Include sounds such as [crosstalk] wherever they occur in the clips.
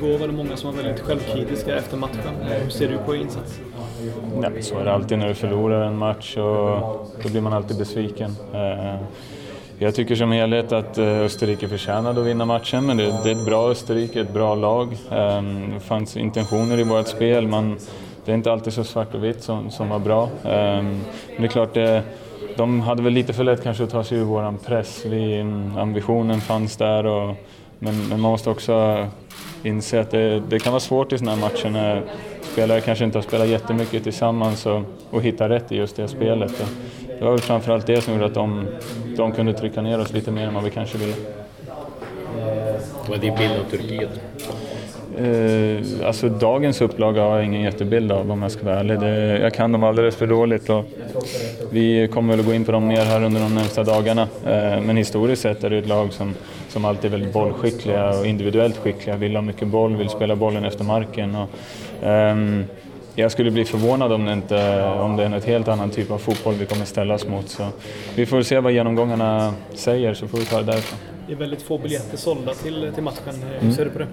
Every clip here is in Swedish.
igår var det många som var väldigt självkritiska efter matchen. Hur ser du på insats? Ja, så är det alltid när du förlorar en match och då blir man alltid besviken. Eh, jag tycker som helhet att eh, Österrike förtjänade att vinna matchen, men det, är ett bra Österrike, ett bra lag. Ehm, det fanns intentioner i vårt spel. men det är inte alltid så svart och vitt som, som var bra. Ehm, men det är klart, det, de hade väl lite för lätt kanske att ta sig ur våran press. Vi, mm, ambitionen fanns där, och, men, men man måste också inse att det, det kan vara svårt i sådana här matcher när spelare kanske inte har spelat jättemycket tillsammans och, och hittar rätt i just det spelet. Det var väl framförallt det som gjorde att de, de kunde trycka ner oss lite mer än vad vi kanske ville. Vad är din bild av Turkiet? Eh, alltså dagens upplaga har jag ingen jättebild av om jag ska vara ärlig. Det, jag kan dem alldeles för dåligt och vi kommer väl gå in på dem mer här under de närmsta dagarna. Eh, men historiskt sett är det ett lag som, som alltid är väldigt bollskickliga och individuellt skickliga, vill ha mycket boll, vill spela bollen efter marken. Och, eh, jag skulle bli förvånad om det, inte, om det är en helt annan typ av fotboll vi kommer ställas mot. Så vi får se vad genomgångarna säger så får vi ta det därifrån. Det är väldigt få biljetter sålda till, till matchen. Hur mm. ser du på det?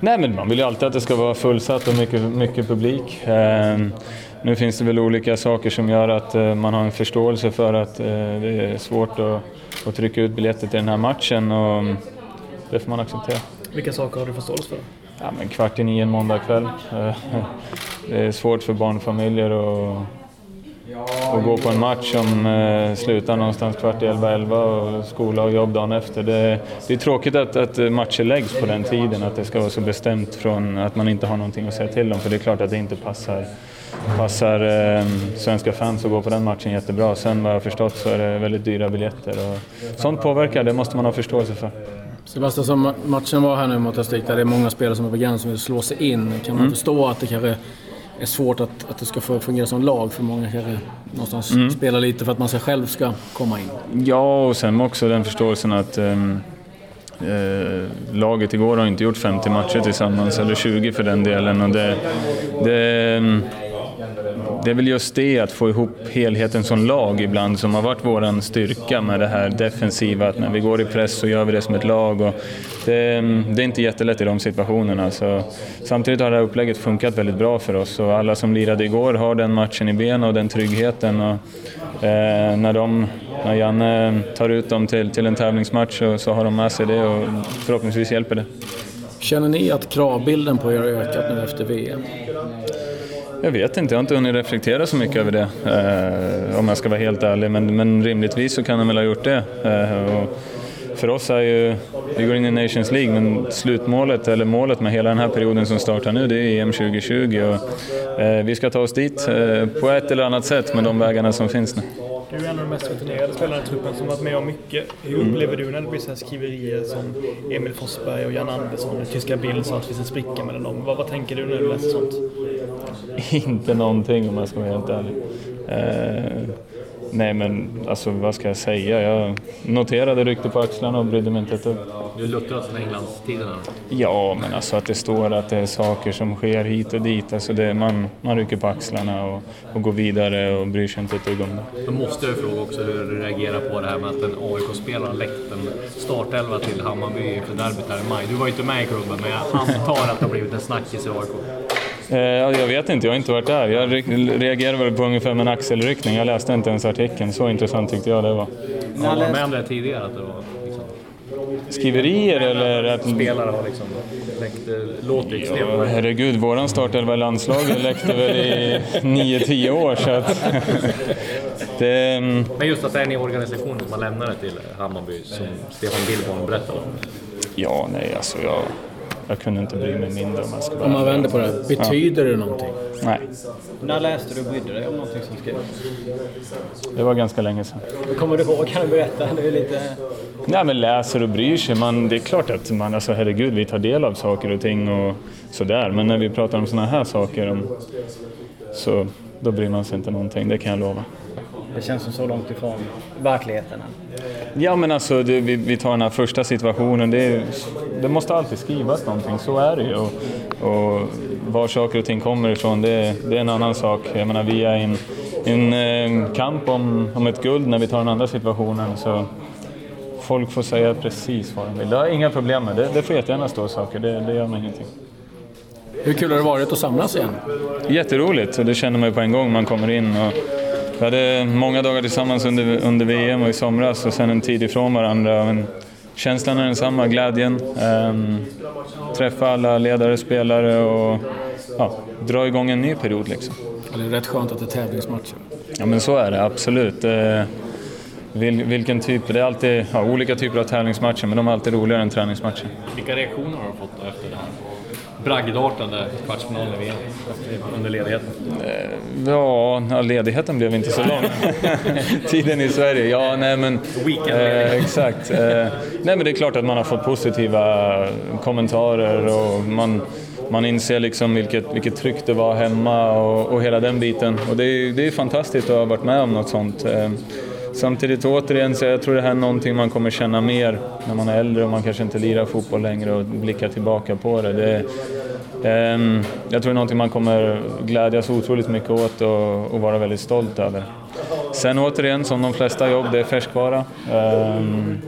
Nej, men man vill ju alltid att det ska vara fullsatt och mycket, mycket publik. Eh, nu finns det väl olika saker som gör att eh, man har en förståelse för att eh, det är svårt att, att trycka ut biljetter till den här matchen och det får man acceptera. Vilka saker har du förståelse för? Ja, men kvart i nio en måndagkväll. [laughs] Det är svårt för barnfamiljer att, att gå på en match som eh, slutar någonstans kvart i elva, elva och skola och jobb dagen efter. Det, det är tråkigt att, att matcher läggs på den tiden, att det ska vara så bestämt från att man inte har någonting att säga till om, för det är klart att det inte passar passar eh, svenska fans att gå på den matchen jättebra. Sen vad jag förstått så är det väldigt dyra biljetter och sånt påverkar, det måste man ha förståelse för. Sebastian, som matchen var här nu mot Österrike, där det är många spelare som är på gränsen som vill slå sig in. Kan man mm. förstå att det kanske är svårt att, att det ska fungera som lag? För många kanske någonstans mm. spelar lite för att man sig själv ska komma in. Ja, och sen också den förståelsen att um, eh, laget igår har inte gjort 50 matcher tillsammans, eller 20 för den delen. Och det, det, um, det är väl just det, att få ihop helheten som lag ibland, som har varit vår styrka med det här defensiva, att när vi går i press så gör vi det som ett lag. Och det, det är inte jättelätt i de situationerna. Så, samtidigt har det här upplägget funkat väldigt bra för oss och alla som lirade igår har den matchen i benen och den tryggheten. Och, eh, när, de, när Janne tar ut dem till, till en tävlingsmatch så, så har de med sig det och förhoppningsvis hjälper det. Känner ni att kravbilden på er har ökat nu efter VM? Jag vet inte, jag har inte hunnit reflektera så mycket över det eh, om jag ska vara helt ärlig. Men, men rimligtvis så kan de väl ha gjort det. Eh, för oss är ju, vi går in i Nations League, men slutmålet, eller målet med hela den här perioden som startar nu, det är EM 2020. Och, eh, vi ska ta oss dit eh, på ett eller annat sätt med de vägarna som finns nu. Du är en av de mest rutinerade spelarna i truppen som varit med om mycket. Hur mm. upplever du när det blir så här skriverier som Emil Forsberg och Jan Andersson och tyska Bild sa att det finns en spricka mellan dem? Vad, vad tänker du när du läser sånt? [laughs] Inte någonting om jag ska vara helt ärlig. Eh, nej men alltså vad ska jag säga? Jag noterade rykte på axlarna och brydde mig inte ett dugg. Du luttras från Englandstiderna? Ja, men alltså att det står att det är saker som sker hit och dit. Alltså det, man, man rycker på axlarna och, och går vidare och bryr sig inte ett dugg om det. Då måste jag fråga också hur du reagerar på det här med att en AIK-spelare har läckt en startelva till Hammarby för derbyt här i maj. Du var ju inte med i klubben, men jag antar att det har blivit en snackis i AIK. Eh, jag vet inte, jag har inte varit där. Jag reagerade väl på ungefär med en axelryckning. Jag läste inte ens artikeln. Så intressant tyckte jag det var. Du varit med om det tidigare? Att det var, liksom... Skriverier eller? Att... Spelare har liksom läckt, eh, extremt. Ja, herregud, våran startelva i landslaget läckte väl i [laughs] 9-10 år. Så att [laughs] det... Mm. Men just att det är en organisation som har lämnat det till Hammarby, som Stefan Billborn berättade om. Ja, nej alltså jag jag kunde inte bry mig mindre om jag ska Om man vänder på det, betyder ja. det någonting? Nej. När läste du och brydde dig om någonting som skrevs? Det var ganska länge sedan. Kommer du ihåg? Kan du berätta? Det är lite... Nej, men läser och bryr sig. Man, det är klart att man, alltså herregud, vi tar del av saker och ting och sådär. Men när vi pratar om sådana här saker om, så då bryr man sig inte någonting, det kan jag lova. Det känns som så långt ifrån verkligheten. Ja men alltså det, vi, vi, tar den här första situationen. Det, det, måste alltid skrivas någonting, så är det ju. Och, och var saker och ting kommer ifrån, det, det är en annan sak. Jag menar vi är i en, en, kamp om, om ett guld när vi tar den andra situationen. Så folk får säga precis vad de vill. Det har jag inga problem med. Det, det får jättegärna stå saker, det, det gör mig ingenting. Hur kul har det varit att samlas igen? Jätteroligt, det känner man ju på en gång man kommer in. Och vi hade många dagar tillsammans under, under VM och i somras och sen en tid ifrån varandra. Men känslan är densamma, glädjen. Um, träffa alla ledare, spelare och ja, dra igång en ny period. Liksom. Det är rätt skönt att det är tävlingsmatcher. Ja men så är det absolut. Eh, vil, vilken typ, det är alltid ja, olika typer av tävlingsmatcher men de är alltid roligare än träningsmatcher. Vilka reaktioner har du fått efter det här bragdartade kvartsfinalen i VM under ledigheten? Eh, ja, ledigheten blev inte så lång. [laughs] Tiden i Sverige, ja nej men... Eh, exakt. Eh, nej men det är klart att man har fått positiva kommentarer och man man inser liksom vilket, vilket tryck det var hemma och, och hela den biten. Och det är, det är fantastiskt att ha varit med om något sånt. Eh, samtidigt återigen så jag tror det här är någonting man kommer känna mer när man är äldre och man kanske inte lirar fotboll längre och blickar tillbaka på det. det Ehm, jag tror det är någonting man kommer glädjas otroligt mycket åt och, och, vara väldigt stolt över. Sen återigen, som de flesta jobb, det är färskvara. Ehm,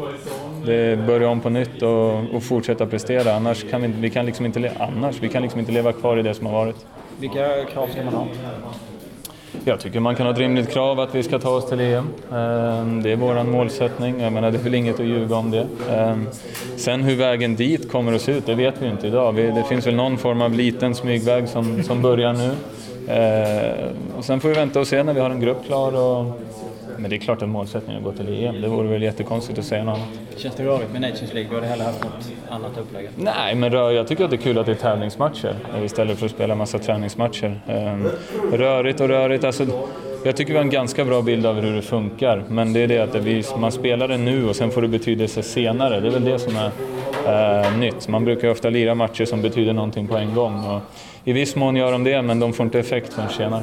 det är börja om på nytt och, och fortsätta prestera. Annars kan vi, vi kan liksom inte, annars, vi kan liksom inte leva kvar i det som har varit. Vilka krav ska man ha? Jag tycker man kan ha ett rimligt krav att vi ska ta oss till EM. Ehm, det är vår målsättning. Jag menar, det är väl inget att ljuga om det. Ehm, sen hur vägen dit kommer att se ut, det vet vi inte idag. Det finns väl någon form av liten smygväg som, som börjar nu. Ehm, sen får vi vänta och se när vi har en grupp klar. Och men det är klart att målsättningen är att gå till EM. Det vore väl jättekonstigt att säga något annat. Känns det rörigt med Nations League? Du hade hellre haft något annat upplägg? Nej, men jag tycker att det är kul att det är tävlingsmatcher istället för att spela massa träningsmatcher. Ehm, rörigt och rörigt. Alltså, jag tycker vi har en ganska bra bild av hur det funkar, men det är det att det man spelar det nu och sen får det betydelse senare. Det är väl det som är eh, nytt. Man brukar ofta lira matcher som betyder någonting på en gång. Och I viss mån gör de det, men de får inte effekt förrän senare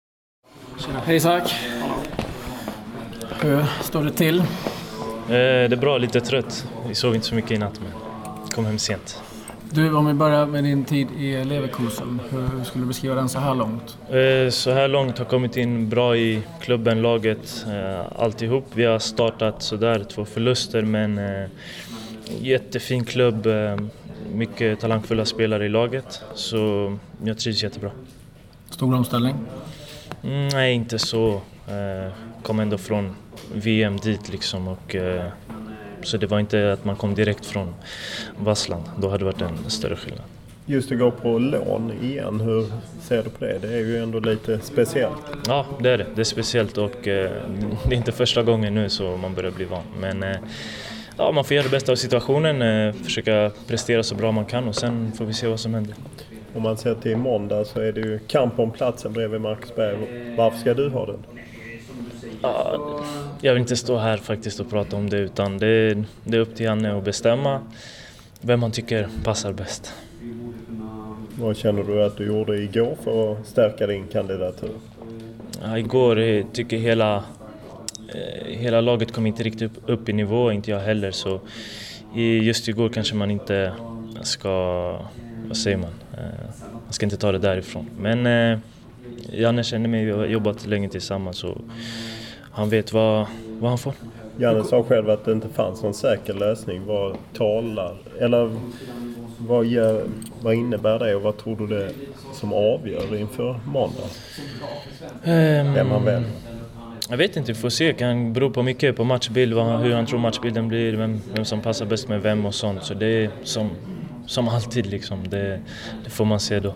Hej Isak. Hur står det till? Eh, det är bra, lite trött. Vi sov inte så mycket i natt men kom hem sent. Du, om vi börjar med din tid i Leverkusen. Hur skulle du beskriva den så här långt? Eh, så här långt har kommit in bra i klubben, laget, eh, alltihop. Vi har startat sådär, två förluster men jättefin klubb, mycket talangfulla spelare i laget. Så jag trivs jättebra. Stor omställning? Mm, nej, inte så. Eh, kom ändå från VM dit liksom och eh, så det var inte att man kom direkt från Vassland. Då hade det varit en större skillnad. Just att gå på lån igen, hur ser du på det? Det är ju ändå lite speciellt. Ja, det är det. Det är speciellt och eh, [laughs] det är inte första gången nu så man börjar bli van. Men eh, ja, man får göra det bästa av situationen, eh, försöka prestera så bra man kan och sen får vi se vad som händer. Om man ser till måndag så är det ju kamp om platsen bredvid Marcusberg. Varför ska du ha den? jag vill inte stå här faktiskt och prata om det utan det är, det är upp till Janne att bestämma vem man tycker passar bäst. Vad känner du att du gjorde igår för att stärka din kandidatur? Ja, igår tycker hela, eh, hela laget kom inte riktigt upp, upp i nivå, inte jag heller. Så just igår kanske man inte ska, vad säger man, eh, man ska inte ta det därifrån. Men Janne känner mig, vi har jobbat länge tillsammans och han vet vad, vad han får. Janne sa själv att det inte fanns någon säker lösning. Vad talar, eller vad, gör, vad innebär det och vad tror du det som avgör inför måndag? Um, Vem han väljer? Jag vet inte, vi får se. Det kan bero på mycket på matchbild, hur han tror matchbilden blir, vem, vem som passar bäst med vem och sånt. Så det är som, som alltid liksom, det, det får man se då.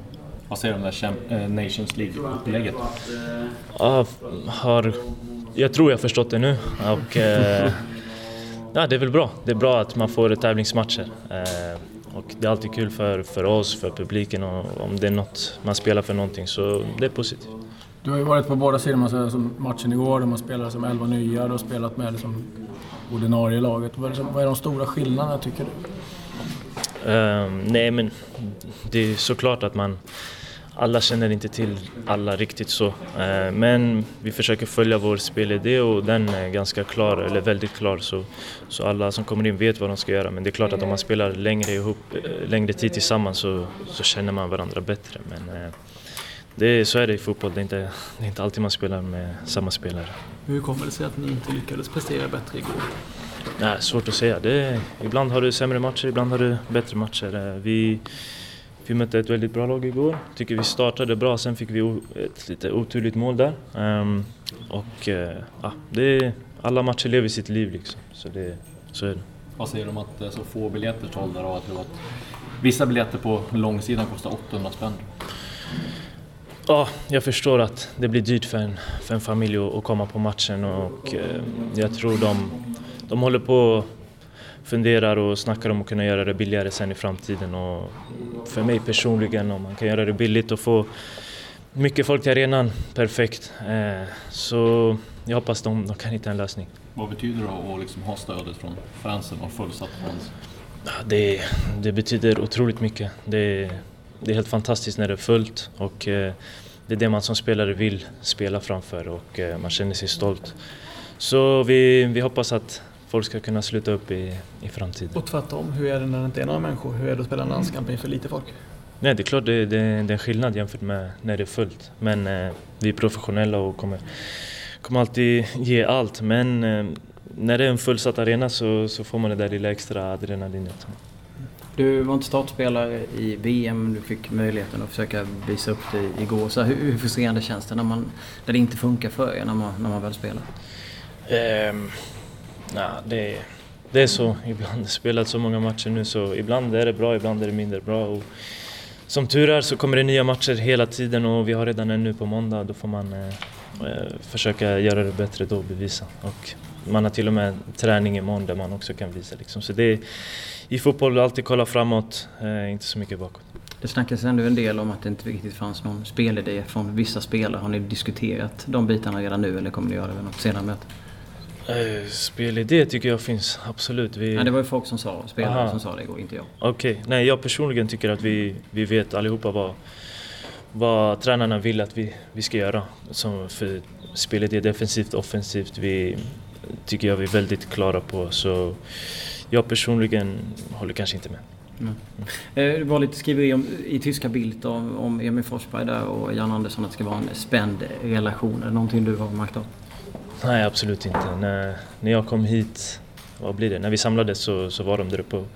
Vad säger du om det här eh, Nations League-upplägget? Ja, har jag tror jag har förstått det nu. Och, eh, ja, det är väl bra. Det är bra att man får tävlingsmatcher. Eh, och det är alltid kul för, för oss, för publiken och om det är något man spelar för någonting så det är positivt. Du har ju varit på båda sidor, man säger, som matchen igår där man spelade som 11 nya. Har spelat med liksom ordinarie laget. Vad är, det, vad är de stora skillnaderna tycker du? Um, nej men det är såklart att man alla känner inte till alla riktigt så. Uh, men vi försöker följa vår spelidé och den är ganska klar, eller väldigt klar. Så, så alla som kommer in vet vad de ska göra. Men det är klart att om man spelar längre, ihop, eh, längre tid tillsammans så, så känner man varandra bättre. Men, uh, det är, så är det i fotboll, det är, inte, det är inte alltid man spelar med samma spelare. Hur kommer det sig att ni inte lyckades prestera bättre igår? Nej, svårt att säga. Det, ibland har du sämre matcher, ibland har du bättre matcher. Vi, vi mötte ett väldigt bra lag igår. Tycker vi startade bra, sen fick vi ett lite oturligt mål där. Um, och uh, ja, det, alla matcher lever sitt liv liksom. Så, det, så är det. Vad säger du om att är så få biljetter sålda och att, att vissa biljetter på långsidan kostar 800 spänn? Ja, jag förstår att det blir dyrt för en, för en familj att, att komma på matchen och eh, jag tror de, de håller på och funderar och snackar om att kunna göra det billigare sen i framtiden och för mig personligen om man kan göra det billigt och få mycket folk till arenan, perfekt. Eh, så jag hoppas de, de kan hitta en lösning. Vad betyder det att liksom ha stödet från fansen och fullsatt fans? Det, det betyder otroligt mycket. Det, det är helt fantastiskt när det är fullt och eh, det är det man som spelare vill spela framför och eh, man känner sig stolt. Så vi, vi hoppas att folk ska kunna sluta upp i, i framtiden. Och tvärtom, hur är det när det inte är några människor? Hur är det att spela en landskamp inför lite folk? Nej, det är klart det, det, det är en skillnad jämfört med när det är fullt. Men eh, vi är professionella och kommer, kommer alltid ge allt. Men eh, när det är en fullsatt arena så, så får man det där lilla extra adrenalinet. Du var inte startspelare i VM, du fick möjligheten att försöka visa upp det igår. Så hur, hur frustrerande känns det när, man, när det inte funkar för er när man, när man väl spelar? Um, Nej, det, det är så ibland. Jag spelat så många matcher nu så ibland är det bra, ibland är det mindre bra. Och som tur är så kommer det nya matcher hela tiden och vi har redan en nu på måndag. Då får man eh, eh försöka göra det bättre då och bevisa. Och man har till och med träning imorgon där man också kan visa. Liksom. Så det i fotboll alltid kolla framåt, eh, inte så mycket bakåt. Det snackas ändå en del om att det inte riktigt fanns någon spelidé från vissa spelare. Har ni diskuterat de bitarna redan nu eller kommer ni göra det vid något senare möte? Eh, spelidé tycker jag finns, absolut. Vi... Ja, det var ju folk som sa, spelare Aha. som sa det igår, inte jag. Okej, okay. nej jag personligen tycker att vi, vi vet allihopa vad, vad tränarna vill att vi, vi ska göra. Som för spelidé defensivt, offensivt, vi tycker jag vi är väldigt klara på. Så jag personligen håller kanske inte med. Mm. Det var lite skriveri om, i tyska Bild om, om Emil Forsberg där och Jan Andersson att det ska vara en spänd relation. Är det någonting du har märkt av? Nej, absolut inte. När, när jag kom hit, vad blir det? När vi samlades så, så var de där uppe och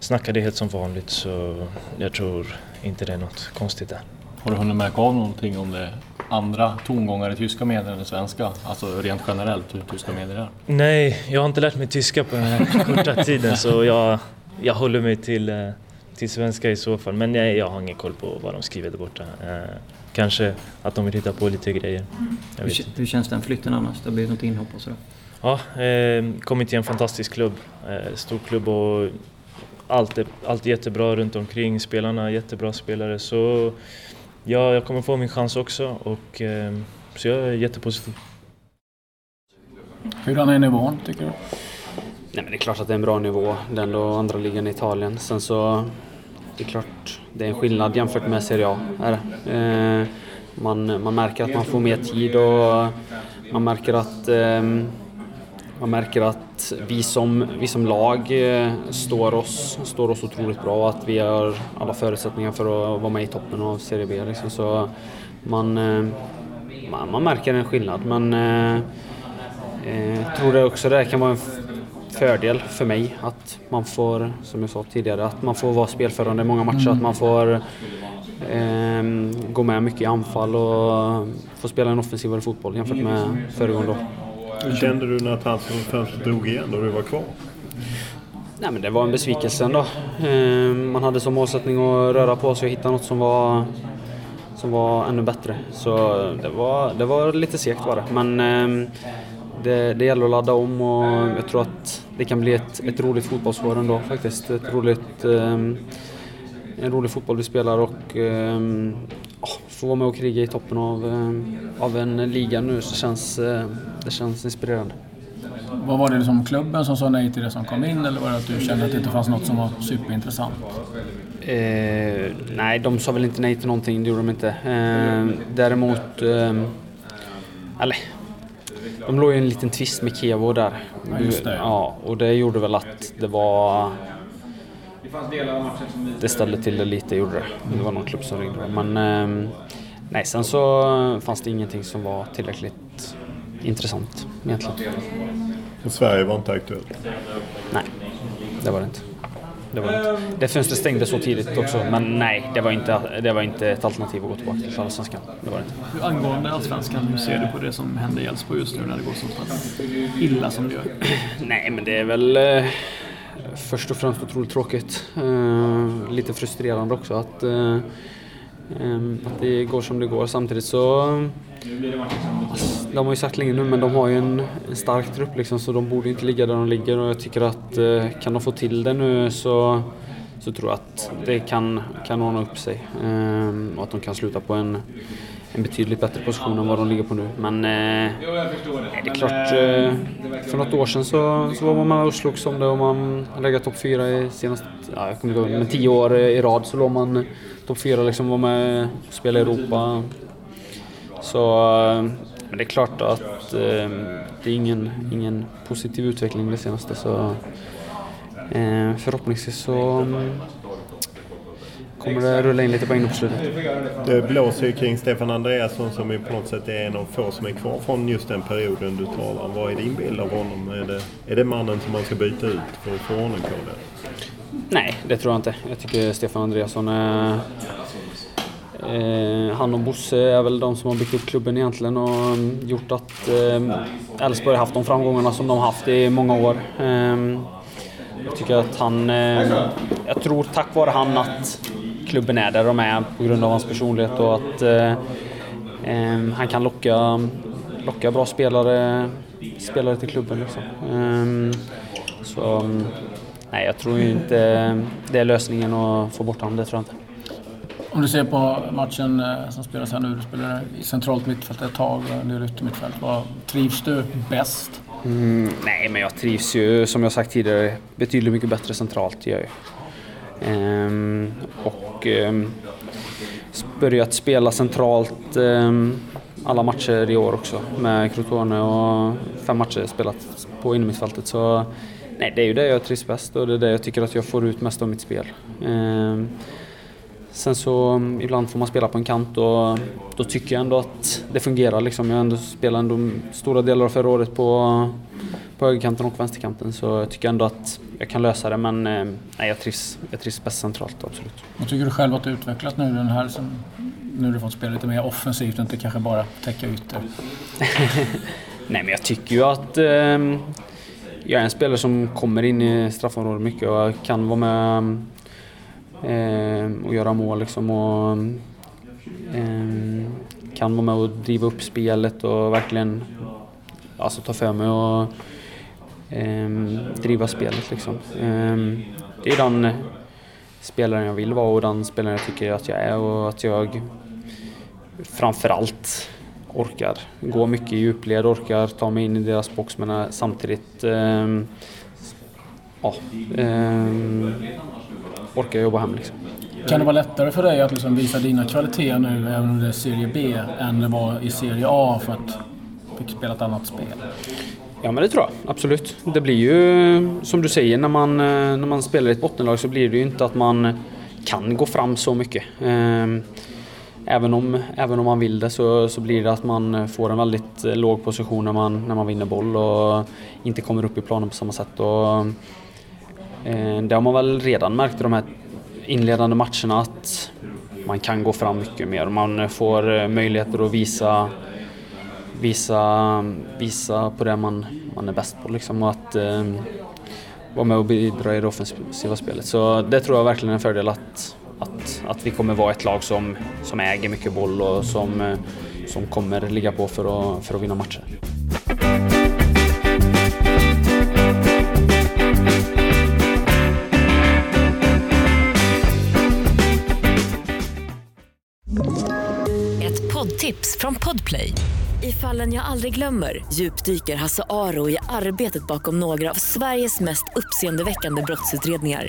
snackade helt som vanligt så jag tror inte det är något konstigt där. Har du hunnit märka av någonting om det andra tongångar i tyska medier än i svenska? Alltså rent generellt hur tyska medier är? Nej, jag har inte lärt mig tyska på den här korta tiden så jag, jag håller mig till, eh, till svenska i så fall. Men nej, jag har ingen koll på vad de skriver där borta. Eh, kanske att de vill hitta på lite grejer. Hur, hur, känns den flytten annars? Det har blivit något inhopp och sådär? Ja, eh, kommit till en fantastisk klubb. Eh, stor klubb och allt är, allt är jättebra runt omkring. Spelarna är jättebra spelare. Så Ja, jag kommer få min chans också och eh, så jag är jättepositiv. Hurdan är nivån tycker du? Nej, men det är klart att det är en bra nivå. Det är ändå andra ligan i Italien. Sen så, det är klart, det är en skillnad jämfört med Serie A. Är det. Eh, man, man märker att man får mer tid och man märker att eh, man märker att vi som, vi som lag eh, står oss, står oss otroligt bra och att vi har alla förutsättningar för att vara med i toppen av Serie B. Liksom. Så man, eh, man, man, märker en skillnad men eh, jag eh, tror det också det kan vara en fördel för mig att man får, som jag sa tidigare, att man får vara spelförande i många matcher, mm. att man får eh, gå med mycket i anfall och få spela en offensivare fotboll jämfört med föregående år. Hur kände du när transferfönstret drog igen och du var kvar? Nej, men det var en besvikelse ändå. Ehm, man hade som målsättning att röra på sig och hitta något som var, som var ännu bättre. Så det var, det var lite segt var det. Men ehm, det, det gäller att ladda om och jag tror att det kan bli ett, ett roligt fotbollsår ändå faktiskt. Ett roligt, ehm, en rolig fotboll vi spelar och få vara med och kriga i toppen av, eh, av en liga nu så känns eh, det känns inspirerande. Vad var det liksom klubben som sa nej till det som kom in eller var det att du kände att det inte fanns något som var superintressant? Eh, nej, de sa väl inte nej till någonting, det gjorde de inte. Eh, däremot... Eh, eller, de låg i en liten tvist med Kevo där. Ja, just det. Ja, och det gjorde väl att det var... Det ställde till det lite, gjorde det. Det var någon klubb som ringde. Men eh, nej, sen så fanns det ingenting som var tillräckligt intressant egentligen. Sverige var inte aktuellt? Nej, det var det inte. Det, var inte. det fönstret stängdes så tidigt också, men nej, det var inte, det var inte ett alternativ att gå tillbaka till Allsvenskan. Det var det inte. Hur angående Allsvenskan, hur ser du på det som händer i Elfsborg just nu när det går så pass illa som det gör? [clears throat] Nej, men det är väl eh, först och främst otroligt tråkigt. Eh, lite frustrerande också att, eh, Ehm, att det går som det går. Samtidigt så... De har ju sagt länge nu, men de har ju en, en stark trupp liksom, så de borde inte ligga där de ligger och jag tycker att eh, kan de få till det nu så, så tror jag att det kan, kan ordna upp sig. Ehm, och att de kan sluta på en, en betydligt bättre position än vad de ligger på nu. Men eh, det är klart, eh, för något år sedan så, så var man med och slogs om det och man har legat topp fyra i senast, ja, jag kommer inte ihåg, men tio år i rad så låg man topp fyra liksom, var med och spelade i Europa. Så eh, men det är klart att eh, det är ingen, ingen positiv utveckling det senaste så eh, förhoppningsvis så mm, kommer det rulla in lite poäng på slutet. Det blåser ju kring Stefan Andreasson som ju på något sätt är en av få som är kvar från just den perioden du talar om. Vad är din bild av honom? Är det, är det mannen som man ska byta ut för att få ordning på det? Nej, det tror jag inte. Jag tycker Stefan Andreasson är... Eh, han och Bosse är väl de som har byggt upp klubben egentligen och gjort att eh, Elfsborg har haft de framgångarna som de har haft i många år. Eh, jag tycker att han... Eh, jag tror tack vare han att klubben är där de är på grund av hans personlighet och att eh, eh, han kan locka, locka bra spelare, spelare till klubben. Liksom. Eh, så nej, jag tror inte det är lösningen att få bort honom, det tror jag inte. Om du ser på matchen eh, som spelas här nu, du spelar i centralt mittfält ett tag och en del yttermittfält. Vad trivs du bäst? Mm, nej, men jag trivs ju som jag sagt tidigare betydligt mycket bättre centralt. Gör jag. Ehm, och ehm, börjat spela centralt ehm, alla matcher i år också med Crotone och fem matcher spelat på innermittfältet. Så nej, det är ju det jag trivs bäst och det är det jag tycker att jag får ut mest av mitt spel. Ehm, Sen så um, ibland får man spela på en kant och då tycker jag ändå att det fungerar. Liksom. Jag ändå spelade ändå stora delar av förra året på, på högerkanten och vänsterkanten så jag tycker ändå att jag kan lösa det men eh, nej, jag, trivs, jag trivs bäst centralt, absolut. Vad tycker du själv att du utvecklat nu den här som, nu har du fått spela lite mer offensivt och inte kanske bara täcka ytor? [laughs] nej men jag tycker ju att eh, jag är en spelare som kommer in i straffområdet mycket och kan vara med eh, och göra mål liksom och eh, kan vara med och driva upp spelet och verkligen alltså, ta för mig och eh, driva spelet liksom. Eh, det är den spelaren jag vill vara och den spelaren jag tycker att jag är och att jag framförallt orkar gå mycket i djupled, orkar ta mig in i deras box men samtidigt eh, ja, eh, orkar jobba hem. Liksom. Kan det vara lättare för dig att liksom visa dina kvaliteter nu, även om det är Serie B, än det var i Serie A för att du fick spela ett annat spel? Ja men det tror jag, absolut. Det blir ju som du säger när man, när man spelar i ett bottenlag så blir det ju inte att man kan gå fram så mycket. Ehm, även om, även om man vill det så, så blir det att man får en väldigt eh, låg position när man, när man vinner boll och inte kommer upp i planen på samma sätt. Och, eh, det har man väl redan märkt i de här inledande matcherna att man kan gå fram mycket mer. Man får eh, möjligheter att visa, visa, visa på det man, man är bäst på. Liksom, och att eh, vara med och bidra i det offensiva spelet. Så det tror jag verkligen är en fördel att, att, att vi kommer vara ett lag som, som äger mycket boll och som, eh, som kommer ligga på för att, för att vinna matcher. Ett poddtips från Podplay. I fallen jag aldrig glömmer djupdyker Hasse Aro i arbetet bakom några av Sveriges mest uppseendeväckande brottsutredningar.